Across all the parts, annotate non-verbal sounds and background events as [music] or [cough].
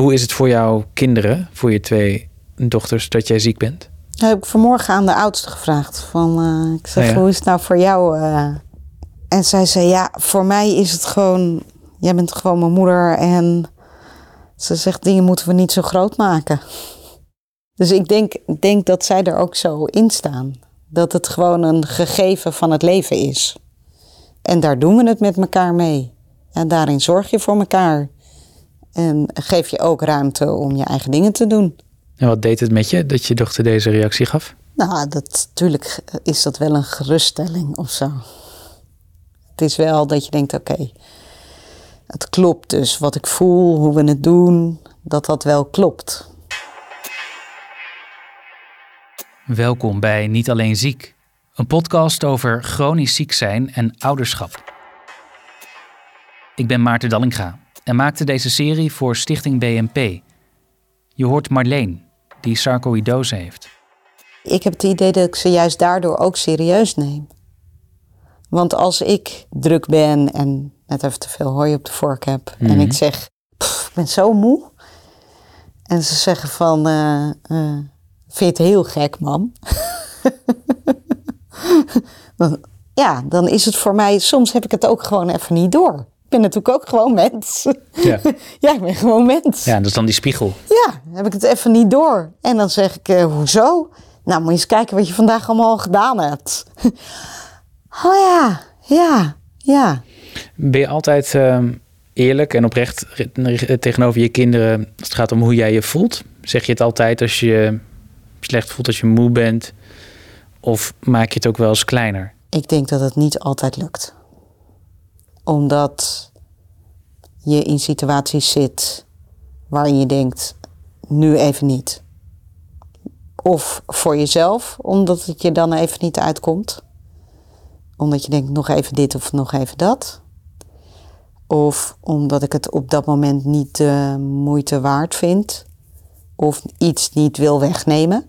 Hoe is het voor jouw kinderen, voor je twee dochters, dat jij ziek bent? Dat heb ik vanmorgen aan de oudste gevraagd. Van, eh, ik zeg, Oh ja. hoe is het nou voor jou? eh? En zij zei, ja, voor mij is het gewoon... Jij bent gewoon mijn moeder en ze zegt, dingen moeten we niet zo groot maken. Dus ik denk, ik denk dat zij er ook zo in staan. Dat het gewoon een gegeven van het leven is. En daar doen we het met elkaar mee. En daarin zorg je voor elkaar. En geef je ook ruimte om je eigen dingen te doen. En wat deed het met je dat je dochter deze reactie gaf? Nou, dat, natuurlijk is dat wel een geruststelling of zo. Het is wel dat je denkt, oké, het klopt dus. Wat ik voel, hoe we het doen, dat dat wel klopt. Welkom bij Niet Alleen Ziek, een podcast over chronisch ziek zijn en ouderschap. Ik ben Maarten Dallinga en maakte deze serie voor Stichting BNP. Je hoort Marleen, die sarcoïdose heeft. Ik heb het idee dat ik ze juist daardoor ook serieus neem. Want als ik druk ben en net even te veel hooi op de vork heb en ik zeg, "Pff, ik ben zo moe. En ze zeggen van, eh, vind je het heel gek, mam? [laughs] dan, ja, dan is het voor mij, soms heb ik het ook gewoon even niet door. Ik ben natuurlijk ook gewoon mens. Ja. [laughs] ja, ik ben gewoon mens. Ja, dat is dan die spiegel. Ja, heb ik het even niet door. En dan zeg ik, eh, hoezo? Nou, moet je eens kijken wat je vandaag allemaal gedaan hebt. [laughs] oh ja, ja, ja. Ben je altijd ehm, eerlijk en oprecht tegenover je kinderen als het gaat om hoe jij je voelt? Zeg je het altijd als je slecht voelt, als je moe bent? Of maak je het ook wel eens kleiner? Ik denk dat het niet altijd lukt. Omdat je in situaties zit waarin je denkt, nu even niet. Of voor jezelf, omdat het je dan even niet uitkomt. Omdat je denkt, nog even dit of nog even dat. Of omdat ik het op dat moment niet de moeite waard vind. Of iets niet wil wegnemen.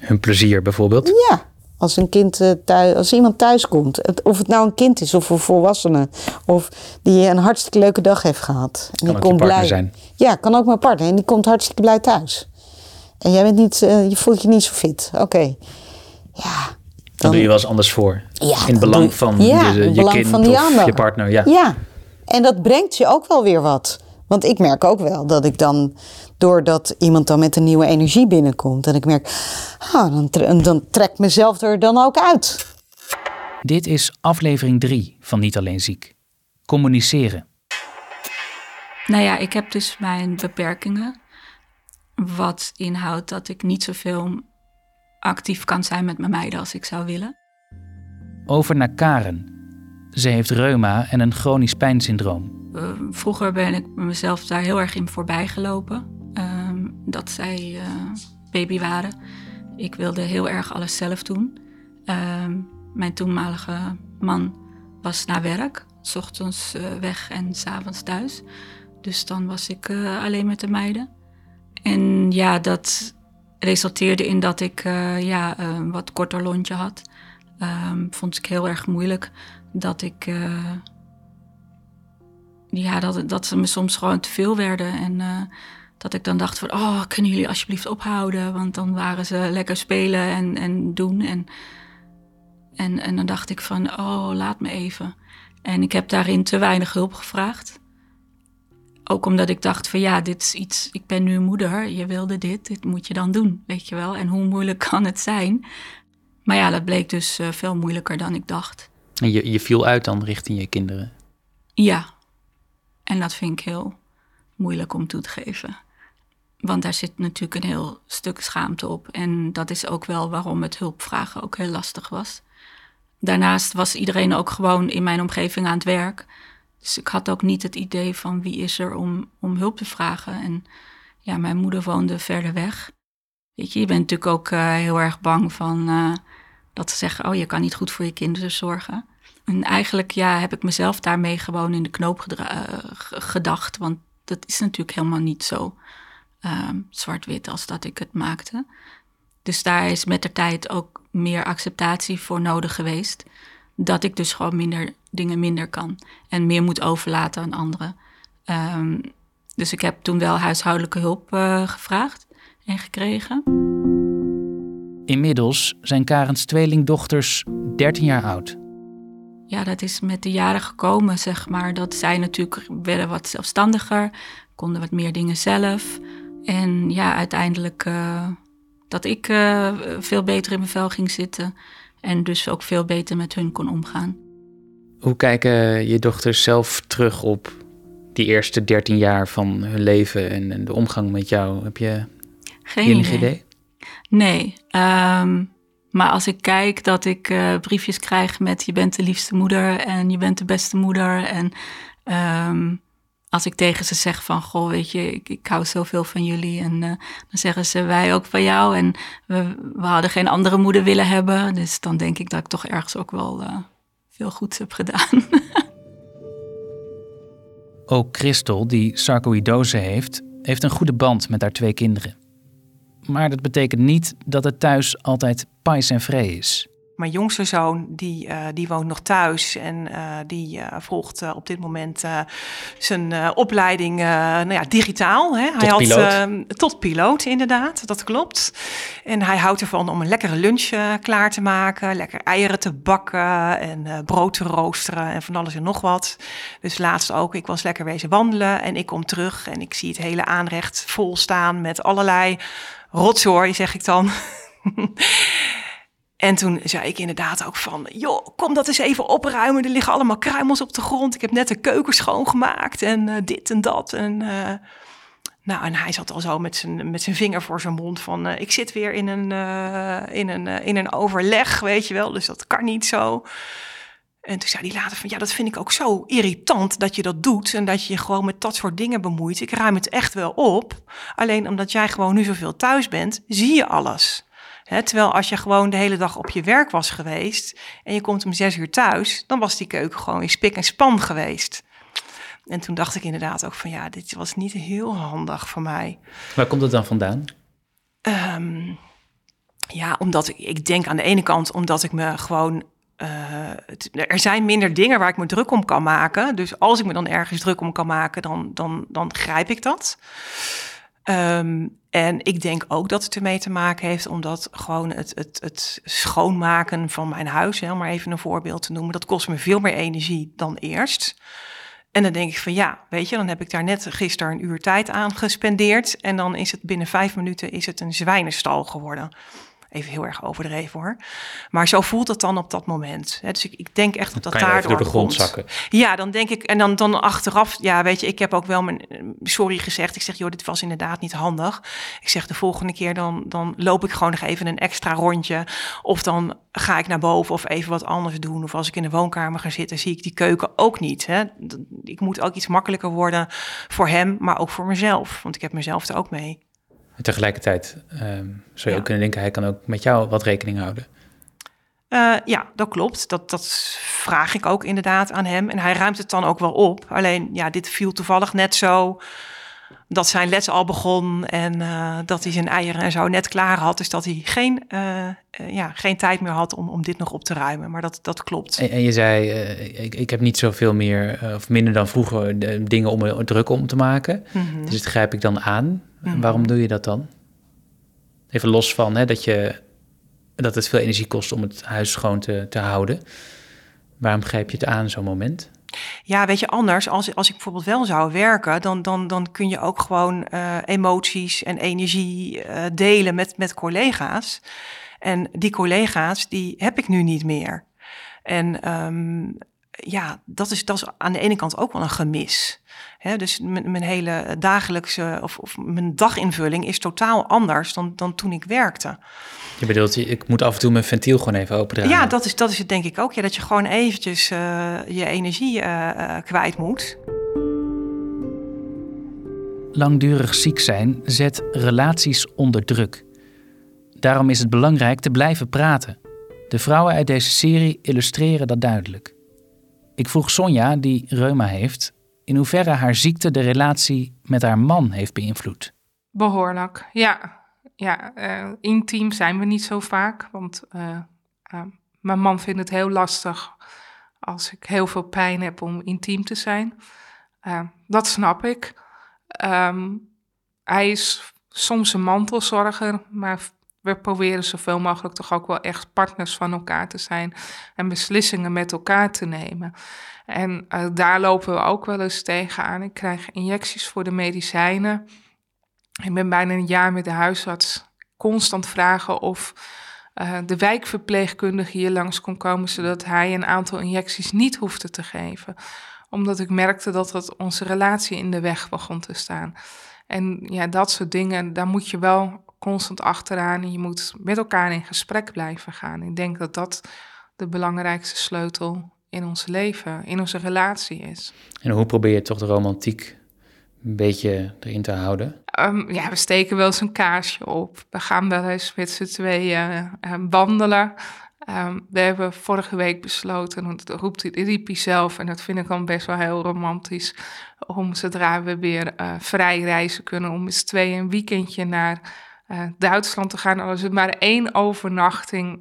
Hun plezier bijvoorbeeld? Ja, als een kind eh, thuis, als iemand thuis komt, of het nou een kind is of een volwassene, of die een hartstikke leuke dag heeft gehad. En Kan die komt partner blij. zijn. Ja, kan ook mijn partner. En die komt hartstikke blij thuis. En jij bent niet, eh, je voelt je niet zo fit. Oké. Ja. Dan doe je wel eens anders voor. Ja, in het belang van ja, je, je belang kind van die of ander. je partner. Ja. Ja, en dat brengt je ook wel weer wat. Want ik merk ook wel dat ik dan, doordat iemand dan met een nieuwe energie binnenkomt, en ik merk, ah, dan, tre- dan trek ik mezelf er dan ook uit. Dit is aflevering 3 van Niet Alleen Ziek. Communiceren. Nou ja, ik heb dus mijn beperkingen. Wat inhoudt dat ik niet zoveel actief kan zijn met mijn meiden als ik zou willen. Over naar Karen. Ze heeft reuma en een chronisch pijnsyndroom. Eh, vroeger ben ik mezelf daar heel erg in voorbij gelopen. Ehm, dat zij eh, baby waren. Ik wilde heel erg alles zelf doen. Ehm, mijn toenmalige man was naar werk. S ochtends eh, weg en s'avonds thuis. Dus dan was ik eh, alleen met de meiden. En ja, dat resulteerde in dat ik ja, een wat korter lontje had. Ehm, vond ik heel erg moeilijk dat ik... ja, dat, dat ze me soms gewoon te veel werden. En dat ik dan dacht van, oh, kunnen jullie alsjeblieft ophouden? Want dan waren ze lekker spelen en, en doen. En, en, en dan dacht ik van, oh, laat me even. En ik heb daarin te weinig hulp gevraagd. Ook omdat ik dacht van, ja, dit is iets, ik ben nu moeder, je wilde dit, dit moet je dan doen, weet je wel. En hoe moeilijk [laughs] kan het zijn? Maar ja, dat bleek dus eh, veel moeilijker dan ik dacht. En je, je viel uit dan richting je kinderen. Ja, en dat vind ik heel moeilijk om toe te geven. Want daar zit natuurlijk een heel stuk schaamte op. En dat is ook wel waarom het hulpvragen ook heel lastig was. Daarnaast was iedereen ook gewoon in mijn omgeving aan het werk. Dus ik had ook niet het idee van wie is er om, om hulp te vragen. En ja, mijn moeder woonde verder weg. Weet je, je bent natuurlijk ook eh, heel erg bang van eh, dat ze zeggen: Oh, je kan niet goed voor je kinderen zorgen. En eigenlijk ja, heb ik mezelf daarmee gewoon in de knoop eh, gedacht. Want dat is natuurlijk helemaal niet zo ehm, zwart-wit als dat ik het maakte. Dus daar is met de tijd ook meer acceptatie voor nodig geweest. Dat ik dus gewoon minder dingen minder kan. En meer moet overlaten aan anderen. Ehm, Dus ik heb toen wel huishoudelijke hulp uh, gevraagd en gekregen. Inmiddels zijn Karens tweelingdochters 13 jaar oud. Ja, dat is met de jaren gekomen, zeg maar. Dat zij natuurlijk werden wat zelfstandiger, konden wat meer dingen zelf. En ja, uiteindelijk uh, dat ik uh, veel beter in mijn vel ging zitten. En dus ook veel beter met hun kon omgaan. Hoe kijken je dochters zelf terug op die eerste 13 jaar van hun leven en, en de omgang met jou? Heb je geen idee? idee? Nee. Um, maar als ik kijk dat ik uh, briefjes krijg met je bent de liefste moeder en je bent de beste moeder. En um, als ik tegen ze zeg van, goh, weet je, ik, ik hou zoveel van jullie. En uh, dan zeggen ze, wij ook van jou. En we, we hadden geen andere moeder willen hebben. Dus dan denk ik dat ik toch ergens ook wel uh, veel goeds heb gedaan. [laughs] ook Christel, die sarcoïdose heeft, heeft een goede band met haar twee kinderen. Maar dat betekent niet dat het thuis altijd pais en vree is. Mijn jongste zoon die, uh, die woont nog thuis en uh, die uh, volgt op dit moment zijn opleiding nou ja, digitaal. Hè. Tot hij had piloot. tot piloot, inderdaad, dat klopt. En hij houdt ervan om een lekkere lunch klaar te maken, lekker eieren te bakken en brood te roosteren en van alles en nog wat. Dus laatst ook, ik was lekker wezen wandelen en ik kom terug en ik zie het hele aanrecht vol staan met allerlei rotzooi, zeg ik dan. [laughs] en toen zei ik inderdaad ook van, joh, kom dat eens even opruimen. Er liggen allemaal kruimels op de grond. Ik heb net de keuken schoongemaakt en uh, dit en dat. En, uh, nou, en hij zat al zo met zijn, met zijn vinger voor zijn mond van, uh, ik zit weer in een, in, een, in een overleg, weet je wel. Dus dat kan niet zo. En toen zei hij later van, ja, dat vind ik ook zo irritant dat je dat doet en dat je je gewoon met dat soort dingen bemoeit. Ik ruim het echt wel op. Alleen omdat jij gewoon nu zoveel thuis bent, zie je alles. Terwijl als je gewoon de hele dag op je werk was geweest en je komt om zes uur thuis, dan was die keuken gewoon weer spik en span geweest. En toen dacht ik inderdaad ook van ja, dit was niet heel handig voor mij. Waar komt het dan vandaan? Um, ja, omdat ik, ik denk aan de ene kant omdat ik me gewoon uh, er zijn minder dingen waar ik me druk om kan maken. Dus als ik me dan ergens druk om kan maken, dan, dan, dan grijp ik dat. Um, en ik denk ook dat het ermee te maken heeft, omdat gewoon het, het, het schoonmaken van mijn huis, maar even een voorbeeld te noemen, dat kost me veel meer energie dan eerst. En dan denk ik van ja, weet je, dan heb ik daar net gisteren een uur tijd aan gespendeerd. En dan is het binnen vijf minuten is het een zwijnenstal geworden. Even heel erg overdreven hoor. Maar zo voelt het dan op dat moment. Dus ik, ik denk echt dat dat daar door de grond zakken. Ja, dan denk ik. En dan, dan achteraf, ja, weet je, ik heb ook wel mijn sorry gezegd. Ik zeg, joh, dit was inderdaad niet handig. Ik zeg de volgende keer, dan, dan loop ik gewoon nog even een extra rondje. Of dan ga ik naar boven of even wat anders doen. Of als ik in de woonkamer ga zitten, zie ik die keuken ook niet. Hè. Ik moet ook iets makkelijker worden voor hem, maar ook voor mezelf. Want ik heb mezelf er ook mee. En tegelijkertijd um, zou je ook kunnen denken, hij kan ook met jou wat rekening houden. Uh, ja, dat klopt. Dat, dat vraag ik ook inderdaad aan hem. En hij ruimt het dan ook wel op. Alleen, ja, dit viel toevallig net zo dat zijn les al begon en uh, dat hij zijn eieren en zo net klaar had. Dus dat hij geen, uh, ja, geen tijd meer had om, om dit nog op te ruimen. Maar dat, dat klopt. En, en je zei, ik, ik heb niet zoveel meer of minder dan vroeger dingen om er druk om te maken. Mm -hmm. Dus dat grijp ik dan aan. Mhm. Waarom doe je dat dan? Even los van hè, dat, je, dat het veel energie kost om het huis schoon te, te houden. Waarom grijp je het aan zo'n moment? Ja, weet je, anders, als, als ik bijvoorbeeld wel zou werken, dan, dan, dan kun je ook gewoon uh, emoties en energie uh, delen met, met collega's. En die collega's, die heb ik nu niet meer. En um, ja, dat is, dat is aan de ene kant ook wel een gemis. He, dus mijn, mijn, hele dagelijkse of, of, mijn daginvulling is totaal anders dan, dan toen ik werkte. Je bedoelt, ik moet af en toe mijn ventiel gewoon even opendraaien? Ja, dat is, dat is het denk ik ook. Ja, dat je gewoon eventjes uh, je energie uh, uh, kwijt moet. Langdurig ziek zijn zet relaties onder druk. Daarom is het belangrijk te blijven praten. De vrouwen uit deze serie illustreren dat duidelijk. Ik vroeg Sonja, die reuma heeft, in hoeverre haar ziekte de relatie met haar man heeft beïnvloed. Behoorlijk, ja. Ja, uh, intiem zijn we niet zo vaak, want uh, uh, mijn man vindt het heel lastig als ik heel veel pijn heb om intiem te zijn. dat snap ik. Ehm, hij is soms een mantelzorger, maar we proberen zoveel mogelijk toch ook wel echt partners van elkaar te zijn en beslissingen met elkaar te nemen. En uh, daar lopen we ook wel eens tegenaan. Ik krijg injecties voor de medicijnen. Ik ben bijna een jaar met de huisarts constant vragen of uh, de wijkverpleegkundige hier langs kon komen, zodat hij een aantal injecties niet hoefde te geven. Omdat ik merkte dat dat onze relatie in de weg begon te staan. En ja, dat soort dingen, daar moet je wel constant achteraan en je moet met elkaar in gesprek blijven gaan. Ik denk dat dat de belangrijkste sleutel in ons leven, in onze relatie is. En hoe probeer je toch de romantiek een beetje erin te houden? Um, ja, we steken wel eens een kaarsje op. We gaan wel eens met z'n tweeën uh, wandelen. Um, we hebben vorige week besloten, dat roept, riep hij zelf, en dat vind ik dan best wel heel romantisch, om zodra we weer uh, vrij reizen kunnen, om eens twee een weekendje naar uh, Duitsland te gaan. Al is het maar één overnachting.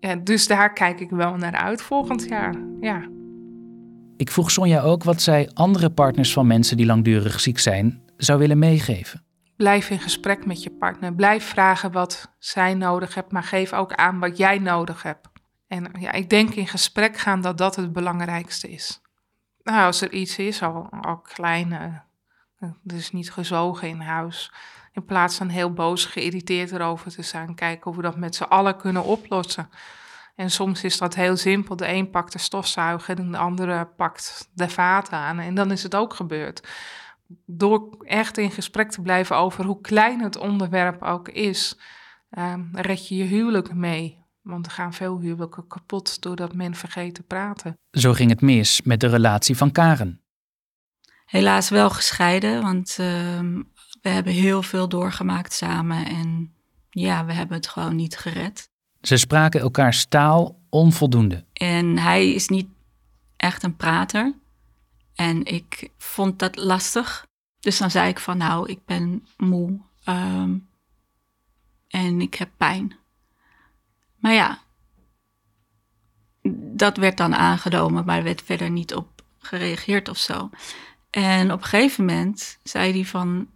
Ja, dus daar kijk ik wel naar uit volgend jaar. Ja. Ik vroeg Sonja ook wat zij andere partners van mensen die langdurig ziek zijn zou willen meegeven. Blijf in gesprek met je partner. Blijf vragen wat zij nodig hebt, maar geef ook aan wat jij nodig hebt. En ja, ik denk in gesprek gaan dat dat het belangrijkste is. Nou, als er iets is, al, al klein, uh, dus niet gezogen in huis, in plaats van heel boos, geïrriteerd erover te zijn, kijken of we dat met z'n allen kunnen oplossen. En soms is dat heel simpel. De een pakt de stofzuiger en de andere pakt de vaten aan. En dan is het ook gebeurd. Door echt in gesprek te blijven over hoe klein het onderwerp ook is, um, red je je huwelijk mee. Want er gaan veel huwelijken kapot doordat men vergeet te praten. Zo ging het mis met de relatie van Karen. Helaas wel gescheiden, want uh, we hebben heel veel doorgemaakt samen. En ja, we hebben het gewoon niet gered. Ze spraken elkaars taal onvoldoende. En hij is niet echt een prater. En ik vond dat lastig. Dus dan zei ik van nou, ik ben moe. Um, en ik heb pijn. Maar ja, dat werd dan aangenomen, maar er werd verder niet op gereageerd of zo. En op een gegeven moment zei hij van,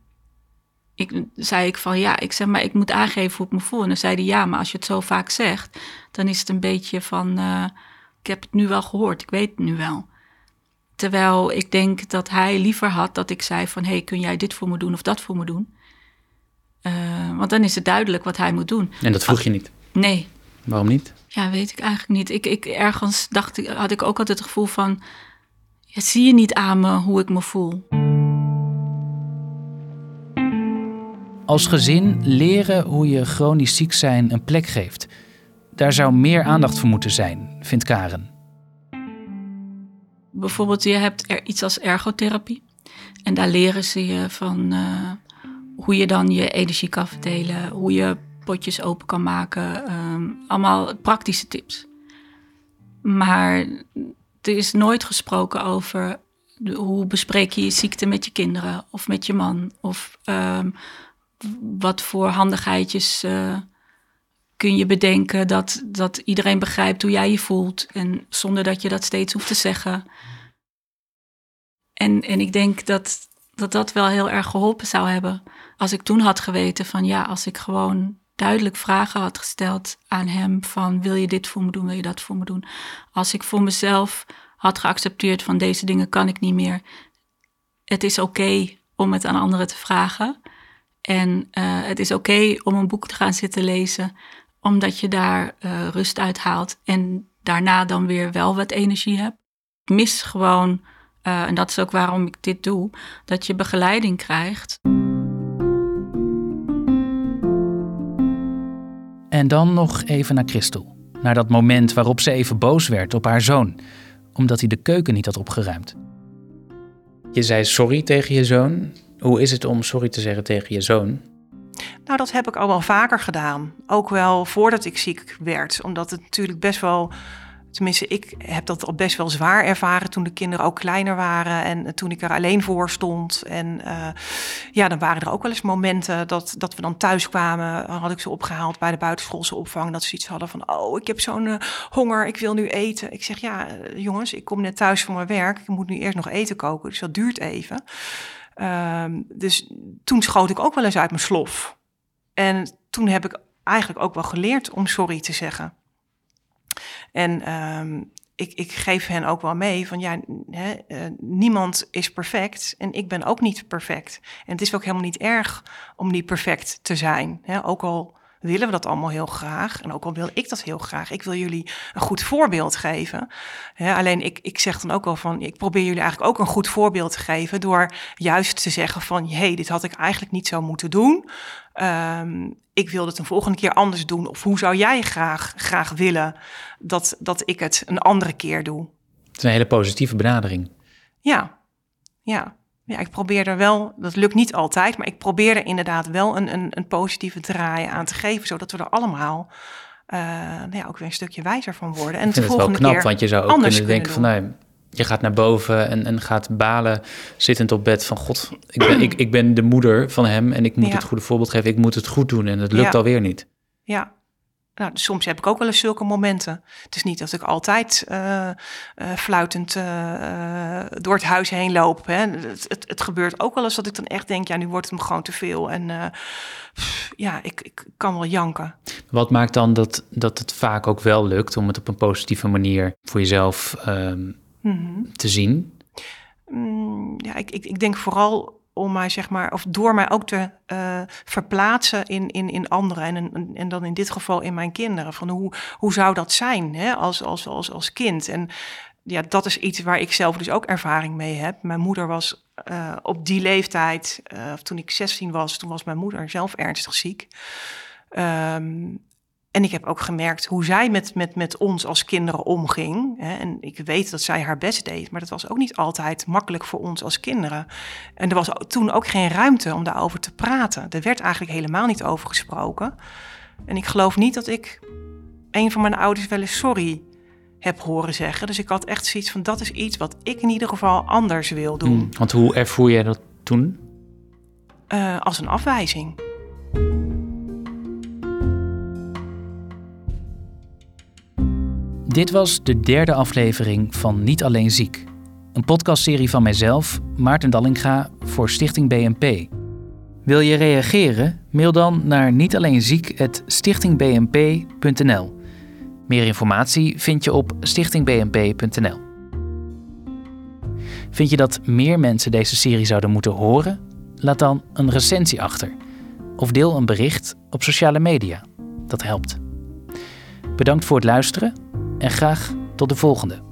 ik, zei ik van ja, ik zeg maar, ik moet aangeven hoe ik me voel. En dan zei hij ja, maar als je het zo vaak zegt, dan is het een beetje van, uh, ik heb het nu wel gehoord, ik weet het nu wel. Terwijl ik denk dat hij liever had dat ik zei van, hey, kun jij dit voor me doen of dat voor me doen? Uh, want dan is het duidelijk wat hij moet doen. En dat vroeg je niet? Nee. Waarom niet? Ja, weet ik eigenlijk niet. Ik, ik ergens dacht ik, had ik ook altijd het gevoel van, ja, zie je niet aan me hoe ik me voel? Als gezin leren hoe je chronisch ziek zijn een plek geeft. Daar zou meer aandacht voor moeten zijn, vindt Karen. Bijvoorbeeld, je hebt er iets als ergotherapie. En daar leren ze je van uh, hoe je dan je energie kan verdelen, hoe je potjes open kan maken. Um, allemaal praktische tips. Maar er is nooit gesproken over de, hoe bespreek je je ziekte met je kinderen of met je man. Of um, wat voor handigheidjes uh, kun je bedenken dat, dat iedereen begrijpt hoe jij je voelt. En zonder dat je dat steeds hoeft te zeggen. En, en ik denk dat, dat dat wel heel erg geholpen zou hebben. Als ik toen had geweten van ja, als ik gewoon duidelijk vragen had gesteld aan hem van wil je dit voor me doen, wil je dat voor me doen. Als ik voor mezelf had geaccepteerd van deze dingen kan ik niet meer. Het is oké om het aan anderen te vragen. En uh, het is oké om een boek te gaan zitten lezen, omdat je daar uh, rust uit haalt en daarna dan weer wel wat energie hebt. Ik mis gewoon, uh, en dat is ook waarom ik dit doe, dat je begeleiding krijgt. En dan nog even naar Christel. Naar dat moment waarop ze even boos werd op haar zoon, omdat hij de keuken niet had opgeruimd. Je zei sorry tegen je zoon. Hoe is het om sorry te zeggen tegen je zoon? Nou, dat heb ik al wel vaker gedaan. Ook wel voordat ik ziek werd. Omdat het natuurlijk best wel Tenminste, ik heb dat al best wel zwaar ervaren toen de kinderen ook kleiner waren en toen ik er alleen voor stond. En uh, ja, dan waren er ook wel eens momenten dat, dat we dan thuis kwamen. Dan had ik ze opgehaald bij de buitenschoolse opvang. Dat ze iets hadden van, oh, ik heb zo'n uh, honger, ik wil nu eten. Ik zeg, ja, jongens, ik kom net thuis van mijn werk. Ik moet nu eerst nog eten koken, dus dat duurt even. Ehm, dus toen schoot ik ook wel eens uit mijn slof. En toen heb ik eigenlijk ook wel geleerd om sorry te zeggen. En ehm, ik, ik geef hen ook wel mee van ja, hè, eh, niemand is perfect en ik ben ook niet perfect. En het is ook helemaal niet erg om niet perfect te zijn. Hè? Ook al willen we dat allemaal heel graag. En ook al wil ik dat heel graag. Ik wil jullie een goed voorbeeld geven. alleen ik, ik zeg dan ook wel van, ik probeer jullie eigenlijk ook een goed voorbeeld te geven door juist te zeggen van, hé, hey, dit had ik eigenlijk niet zo moeten doen. Ehm, ik wil het een volgende keer anders doen. Of hoe zou jij graag, graag willen dat, dat ik het een andere keer doe? Het is een hele positieve benadering. Ja, ja. Ja, ik probeer er wel, dat lukt niet altijd, maar ik probeer er inderdaad wel een, een, een positieve draai aan te geven, zodat we er allemaal uh, nou ja, ook weer een stukje wijzer van worden. En ik vind het wel knap, want je zou ook kunnen denken van, nou, je gaat naar boven en, en gaat balen zittend op bed van, god, ik ben, ik, ik ben de moeder van hem en ik moet het goede voorbeeld geven, ik moet het goed doen en het lukt alweer niet. Ja, nou, soms heb ik ook wel eens zulke momenten. Het is niet dat ik altijd uh, uh, fluitend uh, door het huis heen loop. Hè. Het, het, het, gebeurt ook wel eens dat ik dan echt denk, ja, nu wordt het me gewoon te veel. En pff, ja, ik, ik kan wel janken. Wat maakt dan dat, dat het vaak ook wel lukt om het op een positieve manier voor jezelf mm -hmm. te zien? Mm, ja, ik, ik, ik denk vooral om mij, zeg maar, of door mij ook te uh, verplaatsen in, in, in anderen. En, en, en dan in dit geval in mijn kinderen. Van hoe, hoe zou dat zijn hè, als, als, als, als kind? En ja, dat is iets waar ik zelf dus ook ervaring mee heb. Mijn moeder was uh, op die leeftijd, uh, toen ik 16 was, toen was mijn moeder zelf ernstig ziek. Um, en ik heb ook gemerkt hoe zij met, met, met ons als kinderen omging. En ik weet dat zij haar best deed, maar dat was ook niet altijd makkelijk voor ons als kinderen. En er was toen ook geen ruimte om daarover te praten. Er werd eigenlijk helemaal niet over gesproken. En ik geloof niet dat ik een van mijn ouders wel eens sorry heb horen zeggen. Dus ik had echt zoiets van dat is iets wat ik in ieder geval anders wil doen. Hmm, want hoe ervoer jij dat toen? Uh, als een afwijzing. Dit was de derde aflevering van Niet Alleen Ziek. Een podcastserie van mijzelf, Maarten Dallinga, voor Stichting BNP. Wil je reageren? Mail dan naar nietalleenziek.stichtingbnp.nl. Meer informatie vind je op stichtingbnp.nl. Vind je dat meer mensen deze serie zouden moeten horen? Laat dan een recensie achter. Of deel een bericht op sociale media. Dat helpt. Bedankt voor het luisteren en graag tot de volgende.